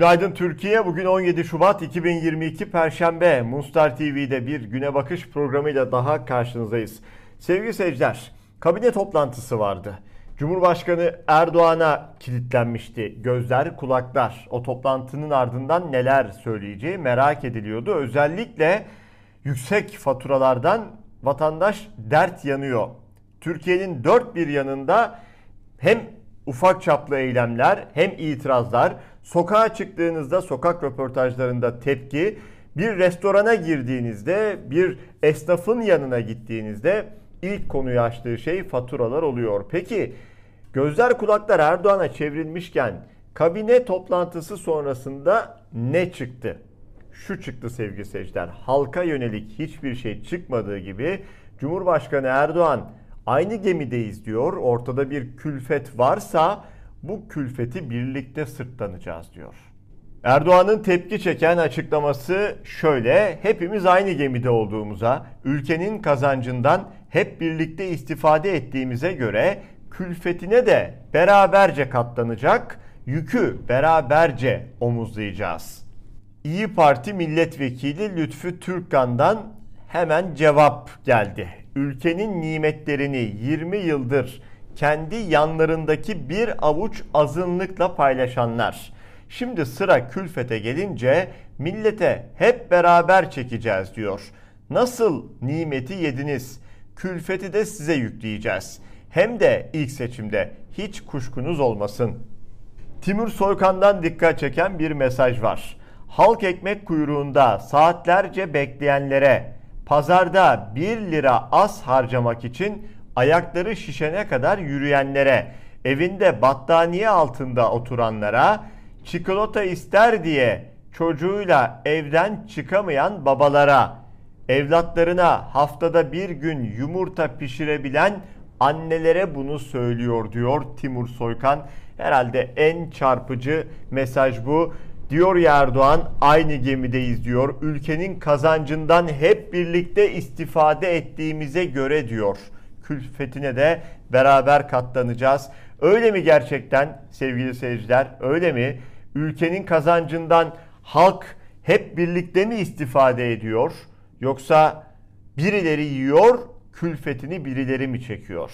Günaydın Türkiye. Bugün 17 Şubat 2022 Perşembe. Munstar TV'de bir güne bakış programıyla daha karşınızdayız. Sevgili seyirciler, kabine toplantısı vardı. Cumhurbaşkanı Erdoğan'a kilitlenmişti. Gözler, kulaklar. O toplantının ardından neler söyleyeceği merak ediliyordu. Özellikle yüksek faturalardan vatandaş dert yanıyor. Türkiye'nin dört bir yanında hem ufak çaplı eylemler hem itirazlar, sokağa çıktığınızda sokak röportajlarında tepki, bir restorana girdiğinizde, bir esnafın yanına gittiğinizde ilk konuyu açtığı şey faturalar oluyor. Peki gözler kulaklar Erdoğan'a çevrilmişken kabine toplantısı sonrasında ne çıktı? Şu çıktı sevgili seyirciler. Halka yönelik hiçbir şey çıkmadığı gibi Cumhurbaşkanı Erdoğan aynı gemideyiz diyor. Ortada bir külfet varsa bu külfeti birlikte sırtlanacağız diyor. Erdoğan'ın tepki çeken açıklaması şöyle. Hepimiz aynı gemide olduğumuza, ülkenin kazancından hep birlikte istifade ettiğimize göre külfetine de beraberce katlanacak, yükü beraberce omuzlayacağız. İyi Parti milletvekili Lütfü Türkkan'dan hemen cevap geldi. Ülkenin nimetlerini 20 yıldır kendi yanlarındaki bir avuç azınlıkla paylaşanlar. Şimdi sıra külfete gelince millete hep beraber çekeceğiz diyor. Nasıl nimeti yediniz? Külfeti de size yükleyeceğiz. Hem de ilk seçimde hiç kuşkunuz olmasın. Timur Soykan'dan dikkat çeken bir mesaj var. Halk ekmek kuyruğunda saatlerce bekleyenlere pazarda 1 lira az harcamak için ayakları şişene kadar yürüyenlere, evinde battaniye altında oturanlara, çikolata ister diye çocuğuyla evden çıkamayan babalara, evlatlarına haftada bir gün yumurta pişirebilen annelere bunu söylüyor diyor Timur Soykan. Herhalde en çarpıcı mesaj bu. Diyor ya Erdoğan aynı gemideyiz diyor. Ülkenin kazancından hep birlikte istifade ettiğimize göre diyor. Külfetine de beraber katlanacağız. Öyle mi gerçekten sevgili seyirciler? Öyle mi? Ülkenin kazancından halk hep birlikte mi istifade ediyor? Yoksa birileri yiyor, külfetini birileri mi çekiyor?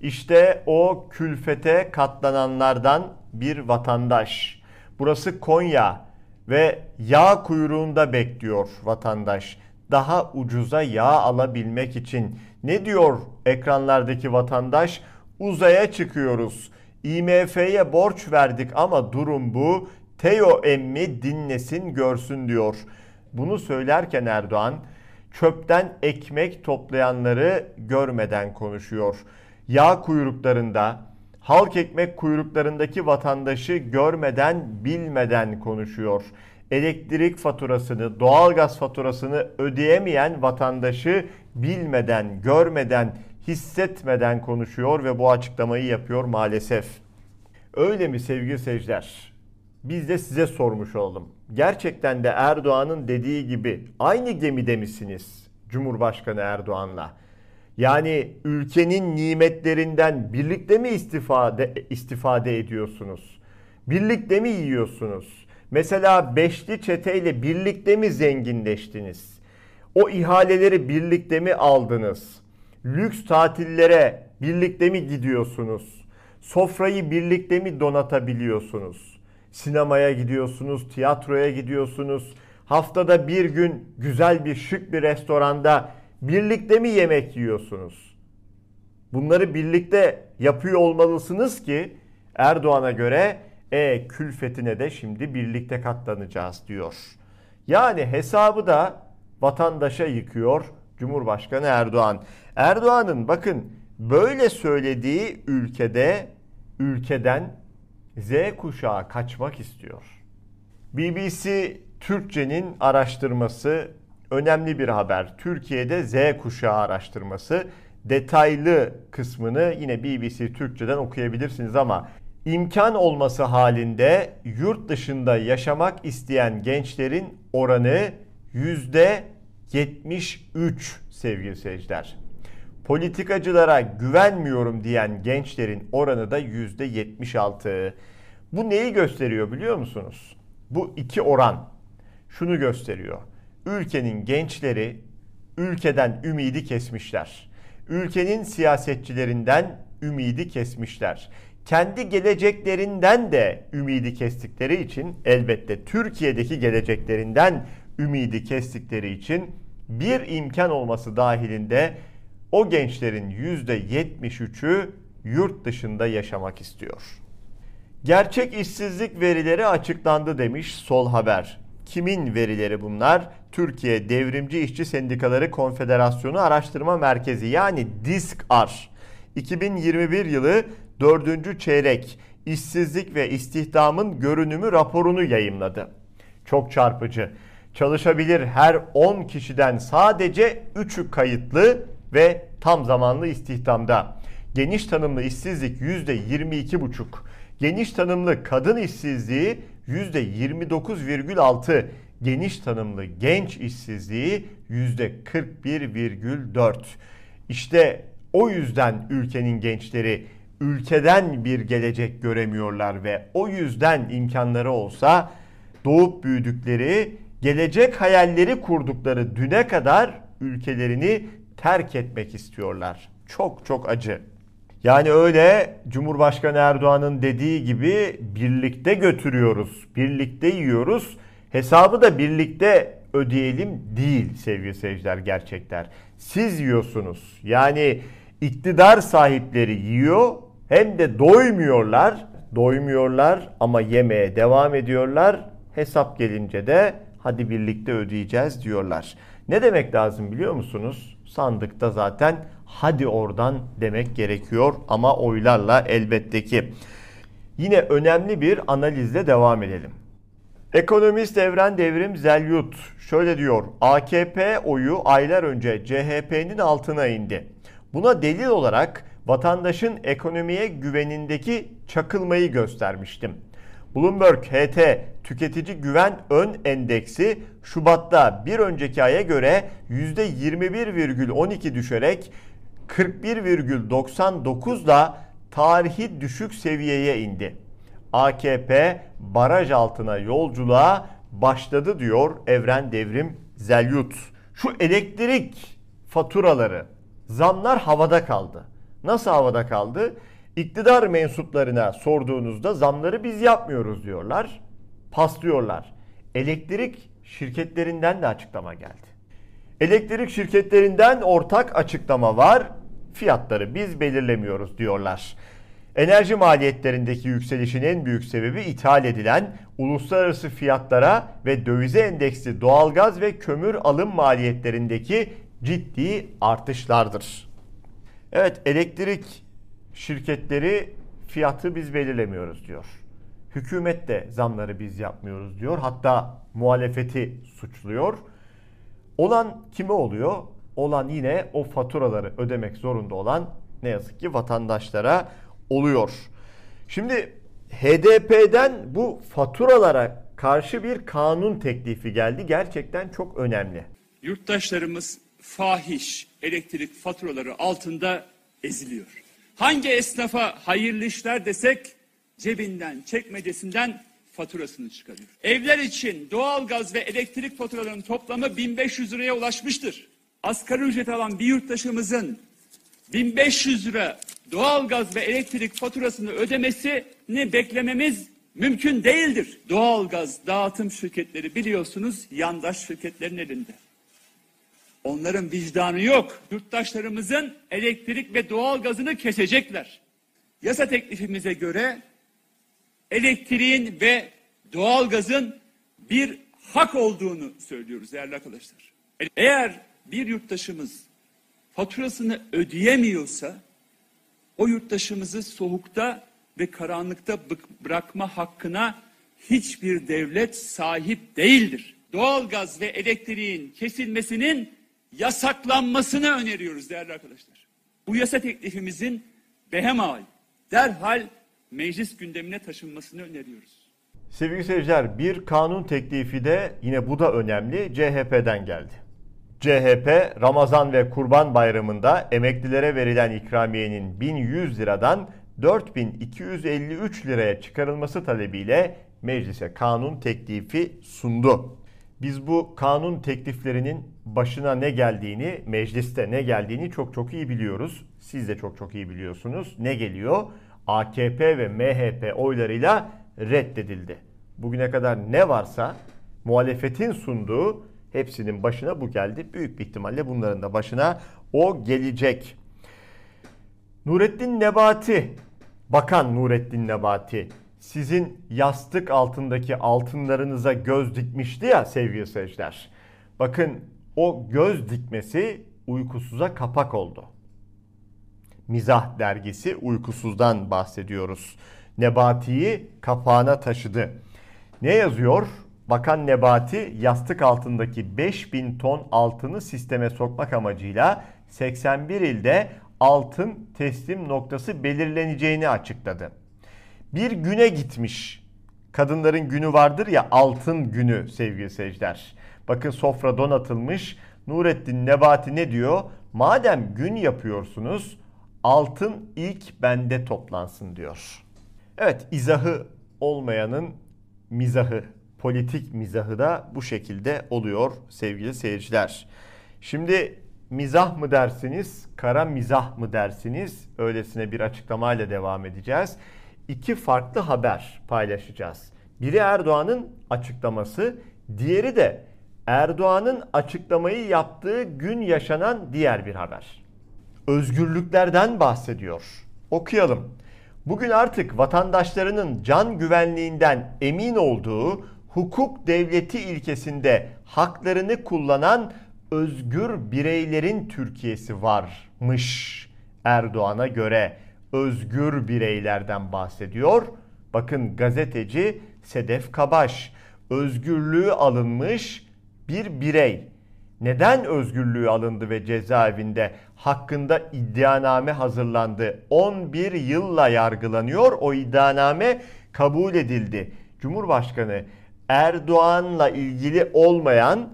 İşte o külfete katlananlardan bir vatandaş. Burası Konya ve yağ kuyruğunda bekliyor vatandaş. Daha ucuza yağ alabilmek için ne diyor ekranlardaki vatandaş? Uzaya çıkıyoruz. IMF'ye borç verdik ama durum bu. Teo emmi dinlesin görsün diyor. Bunu söylerken Erdoğan çöpten ekmek toplayanları görmeden konuşuyor. Yağ kuyruklarında, halk ekmek kuyruklarındaki vatandaşı görmeden bilmeden konuşuyor. Elektrik faturasını, doğalgaz faturasını ödeyemeyen vatandaşı bilmeden, görmeden, hissetmeden konuşuyor ve bu açıklamayı yapıyor maalesef. Öyle mi sevgili seyirciler? Biz de size sormuş olalım. Gerçekten de Erdoğan'ın dediği gibi aynı gemide misiniz Cumhurbaşkanı Erdoğan'la? Yani ülkenin nimetlerinden birlikte mi istifade istifade ediyorsunuz? Birlikte mi yiyorsunuz? Mesela beşli çeteyle birlikte mi zenginleştiniz? O ihaleleri birlikte mi aldınız? Lüks tatillere birlikte mi gidiyorsunuz? Sofrayı birlikte mi donatabiliyorsunuz? Sinemaya gidiyorsunuz, tiyatroya gidiyorsunuz. Haftada bir gün güzel bir şık bir restoranda birlikte mi yemek yiyorsunuz? Bunları birlikte yapıyor olmalısınız ki Erdoğan'a göre e külfetine de şimdi birlikte katlanacağız diyor. Yani hesabı da vatandaşa yıkıyor Cumhurbaşkanı Erdoğan. Erdoğan'ın bakın böyle söylediği ülkede ülkeden Z kuşağı kaçmak istiyor. BBC Türkçe'nin araştırması önemli bir haber. Türkiye'de Z kuşağı araştırması detaylı kısmını yine BBC Türkçe'den okuyabilirsiniz ama imkan olması halinde yurt dışında yaşamak isteyen gençlerin oranı yüzde 73 sevgili seyirciler. Politikacılara güvenmiyorum diyen gençlerin oranı da yüzde 76. Bu neyi gösteriyor biliyor musunuz? Bu iki oran şunu gösteriyor. Ülkenin gençleri ülkeden ümidi kesmişler. Ülkenin siyasetçilerinden ümidi kesmişler. Kendi geleceklerinden de ümidi kestikleri için elbette Türkiye'deki geleceklerinden ümidi kestikleri için bir imkan olması dahilinde o gençlerin %73'ü yurt dışında yaşamak istiyor. Gerçek işsizlik verileri açıklandı demiş Sol Haber. Kimin verileri bunlar? Türkiye Devrimci İşçi Sendikaları Konfederasyonu Araştırma Merkezi yani DİSKAR. 2021 yılı 4. çeyrek işsizlik ve istihdamın görünümü raporunu yayımladı. Çok çarpıcı. Çalışabilir her 10 kişiden sadece 3'ü kayıtlı ve tam zamanlı istihdamda. Geniş tanımlı işsizlik %22,5. Geniş tanımlı kadın işsizliği %29,6. Geniş tanımlı genç işsizliği %41,4. İşte o yüzden ülkenin gençleri ülkeden bir gelecek göremiyorlar ve o yüzden imkanları olsa doğup büyüdükleri, gelecek hayalleri kurdukları düne kadar ülkelerini terk etmek istiyorlar. Çok çok acı. Yani öyle Cumhurbaşkanı Erdoğan'ın dediği gibi birlikte götürüyoruz, birlikte yiyoruz. Hesabı da birlikte ödeyelim değil sevgili seyirciler gerçekler. Siz yiyorsunuz. Yani iktidar sahipleri yiyor hem de doymuyorlar. Doymuyorlar ama yemeye devam ediyorlar. Hesap gelince de hadi birlikte ödeyeceğiz diyorlar. Ne demek lazım biliyor musunuz? Sandıkta zaten hadi oradan demek gerekiyor ama oylarla elbette ki. Yine önemli bir analizle devam edelim. Ekonomist Evren Devrim Zelyut şöyle diyor. AKP oyu aylar önce CHP'nin altına indi. Buna delil olarak vatandaşın ekonomiye güvenindeki çakılmayı göstermiştim. Bloomberg HT Tüketici Güven Ön Endeksi Şubat'ta bir önceki aya göre %21,12 düşerek 41,99 da tarihi düşük seviyeye indi. AKP baraj altına yolculuğa başladı diyor Evren Devrim Zelyut. Şu elektrik faturaları, zamlar havada kaldı. Nasıl havada kaldı? İktidar mensuplarına sorduğunuzda zamları biz yapmıyoruz diyorlar. Paslıyorlar. Elektrik şirketlerinden de açıklama geldi. Elektrik şirketlerinden ortak açıklama var. Fiyatları biz belirlemiyoruz diyorlar. Enerji maliyetlerindeki yükselişin en büyük sebebi ithal edilen uluslararası fiyatlara ve dövize endeksli doğalgaz ve kömür alım maliyetlerindeki ciddi artışlardır. Evet elektrik şirketleri fiyatı biz belirlemiyoruz diyor. Hükümet de zamları biz yapmıyoruz diyor. Hatta muhalefeti suçluyor. Olan kime oluyor? Olan yine o faturaları ödemek zorunda olan ne yazık ki vatandaşlara oluyor. Şimdi HDP'den bu faturalara karşı bir kanun teklifi geldi. Gerçekten çok önemli. Yurttaşlarımız fahiş elektrik faturaları altında eziliyor. Hangi esnafa hayırlı işler desek cebinden, çekmecesinden faturasını çıkarıyor. Evler için doğalgaz ve elektrik faturalarının toplamı 1500 liraya ulaşmıştır. Asgari ücret alan bir yurttaşımızın 1500 lira doğalgaz ve elektrik faturasını ödemesini beklememiz mümkün değildir. Doğalgaz dağıtım şirketleri biliyorsunuz yandaş şirketlerin elinde. Onların vicdanı yok. Yurttaşlarımızın elektrik ve doğalgazını kesecekler. Yasa teklifimize göre elektriğin ve doğalgazın bir hak olduğunu söylüyoruz değerli arkadaşlar. Eğer bir yurttaşımız faturasını ödeyemiyorsa o yurttaşımızı soğukta ve karanlıkta bırakma hakkına hiçbir devlet sahip değildir. Doğalgaz ve elektriğin kesilmesinin yasaklanmasını öneriyoruz değerli arkadaşlar. Bu yasa teklifimizin behemal derhal meclis gündemine taşınmasını öneriyoruz. Sevgili seyirciler bir kanun teklifi de yine bu da önemli CHP'den geldi. CHP Ramazan ve Kurban Bayramı'nda emeklilere verilen ikramiyenin 1100 liradan 4253 liraya çıkarılması talebiyle meclise kanun teklifi sundu. Biz bu kanun tekliflerinin başına ne geldiğini, mecliste ne geldiğini çok çok iyi biliyoruz. Siz de çok çok iyi biliyorsunuz. Ne geliyor? AKP ve MHP oylarıyla reddedildi. Bugüne kadar ne varsa muhalefetin sunduğu hepsinin başına bu geldi. Büyük bir ihtimalle bunların da başına o gelecek. Nurettin Nebati, Bakan Nurettin Nebati sizin yastık altındaki altınlarınıza göz dikmişti ya sevgili seyirciler. Bakın o göz dikmesi uykusuza kapak oldu. Mizah dergisi Uykusuz'dan bahsediyoruz. Nebati'yi kapağına taşıdı. Ne yazıyor? Bakan Nebati yastık altındaki 5000 ton altını sisteme sokmak amacıyla 81 ilde altın teslim noktası belirleneceğini açıkladı. Bir güne gitmiş. Kadınların günü vardır ya altın günü sevgili seyirciler. Bakın sofra donatılmış. Nurettin Nebati ne diyor? Madem gün yapıyorsunuz altın ilk bende toplansın diyor. Evet izahı olmayanın mizahı, politik mizahı da bu şekilde oluyor sevgili seyirciler. Şimdi mizah mı dersiniz, kara mizah mı dersiniz? Öylesine bir açıklamayla devam edeceğiz. İki farklı haber paylaşacağız. Biri Erdoğan'ın açıklaması, diğeri de Erdoğan'ın açıklamayı yaptığı gün yaşanan diğer bir haber. Özgürlüklerden bahsediyor. Okuyalım. Bugün artık vatandaşlarının can güvenliğinden emin olduğu hukuk devleti ilkesinde haklarını kullanan özgür bireylerin Türkiye'si varmış. Erdoğan'a göre özgür bireylerden bahsediyor. Bakın gazeteci Sedef Kabaş özgürlüğü alınmış bir birey. Neden özgürlüğü alındı ve cezaevinde hakkında iddianame hazırlandı? 11 yılla yargılanıyor. O iddianame kabul edildi. Cumhurbaşkanı Erdoğan'la ilgili olmayan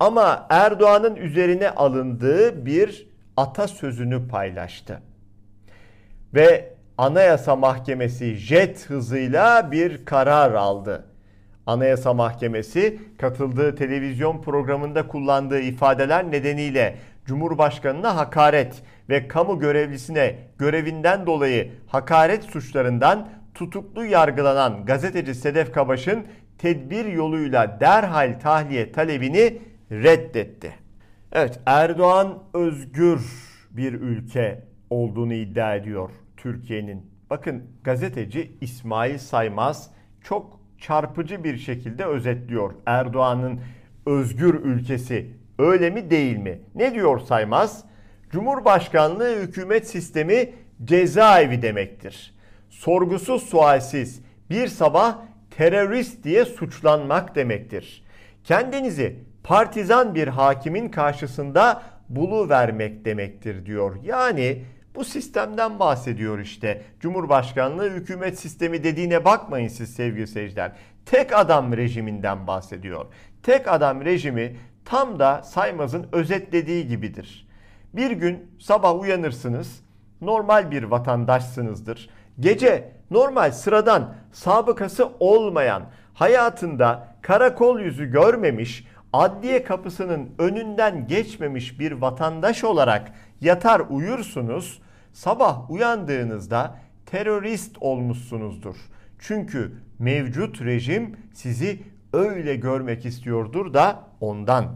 ama Erdoğan'ın üzerine alındığı bir atasözünü paylaştı. Ve Anayasa Mahkemesi jet hızıyla bir karar aldı. Anayasa Mahkemesi katıldığı televizyon programında kullandığı ifadeler nedeniyle Cumhurbaşkanına hakaret ve kamu görevlisine görevinden dolayı hakaret suçlarından tutuklu yargılanan gazeteci Sedef Kabaş'ın tedbir yoluyla derhal tahliye talebini reddetti. Evet Erdoğan özgür bir ülke olduğunu iddia ediyor Türkiye'nin. Bakın gazeteci İsmail Saymaz çok çarpıcı bir şekilde özetliyor Erdoğan'ın özgür ülkesi öyle mi değil mi? Ne diyor Saymaz? Cumhurbaşkanlığı hükümet sistemi cezaevi demektir. Sorgusuz sualsiz bir sabah terörist diye suçlanmak demektir. Kendinizi partizan bir hakimin karşısında bulu vermek demektir diyor. Yani bu sistemden bahsediyor işte. Cumhurbaşkanlığı hükümet sistemi dediğine bakmayın siz sevgili seyirciler. Tek adam rejiminden bahsediyor. Tek adam rejimi tam da Saymaz'ın özetlediği gibidir. Bir gün sabah uyanırsınız, normal bir vatandaşsınızdır. Gece normal sıradan sabıkası olmayan, hayatında karakol yüzü görmemiş, adliye kapısının önünden geçmemiş bir vatandaş olarak yatar uyursunuz. Sabah uyandığınızda terörist olmuşsunuzdur. Çünkü mevcut rejim sizi öyle görmek istiyordur da ondan.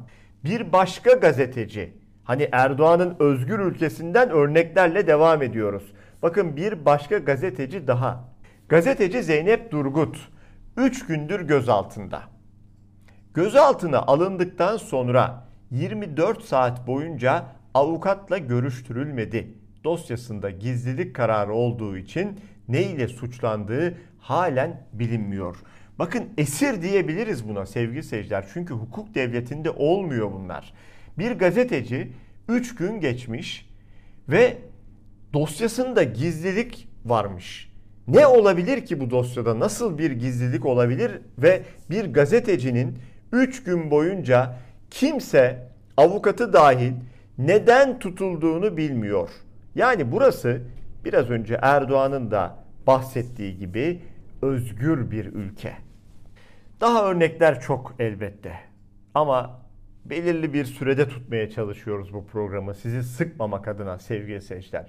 Bir başka gazeteci, hani Erdoğan'ın özgür ülkesinden örneklerle devam ediyoruz. Bakın bir başka gazeteci daha. Gazeteci Zeynep Durgut 3 gündür gözaltında. Gözaltına alındıktan sonra 24 saat boyunca avukatla görüştürülmedi. Dosyasında gizlilik kararı olduğu için ne ile suçlandığı halen bilinmiyor. Bakın esir diyebiliriz buna sevgili seyirciler. Çünkü hukuk devletinde olmuyor bunlar. Bir gazeteci 3 gün geçmiş ve dosyasında gizlilik varmış. Ne olabilir ki bu dosyada? Nasıl bir gizlilik olabilir ve bir gazetecinin 3 gün boyunca kimse avukatı dahil neden tutulduğunu bilmiyor. Yani burası biraz önce Erdoğan'ın da bahsettiği gibi özgür bir ülke. Daha örnekler çok elbette. Ama belirli bir sürede tutmaya çalışıyoruz bu programı. Sizi sıkmamak adına sevgili seyirciler.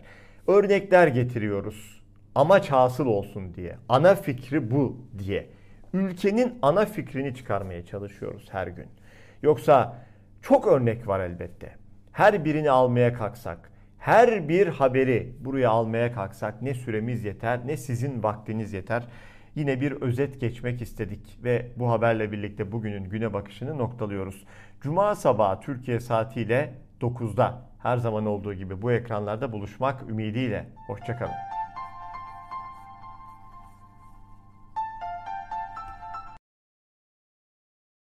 Örnekler getiriyoruz. Amaç hasıl olsun diye. Ana fikri bu diye. Ülkenin ana fikrini çıkarmaya çalışıyoruz her gün. Yoksa çok örnek var elbette. Her birini almaya kalksak, her bir haberi buraya almaya kalksak ne süremiz yeter ne sizin vaktiniz yeter. Yine bir özet geçmek istedik ve bu haberle birlikte bugünün güne bakışını noktalıyoruz. Cuma sabahı Türkiye saatiyle 9'da her zaman olduğu gibi bu ekranlarda buluşmak ümidiyle. Hoşçakalın.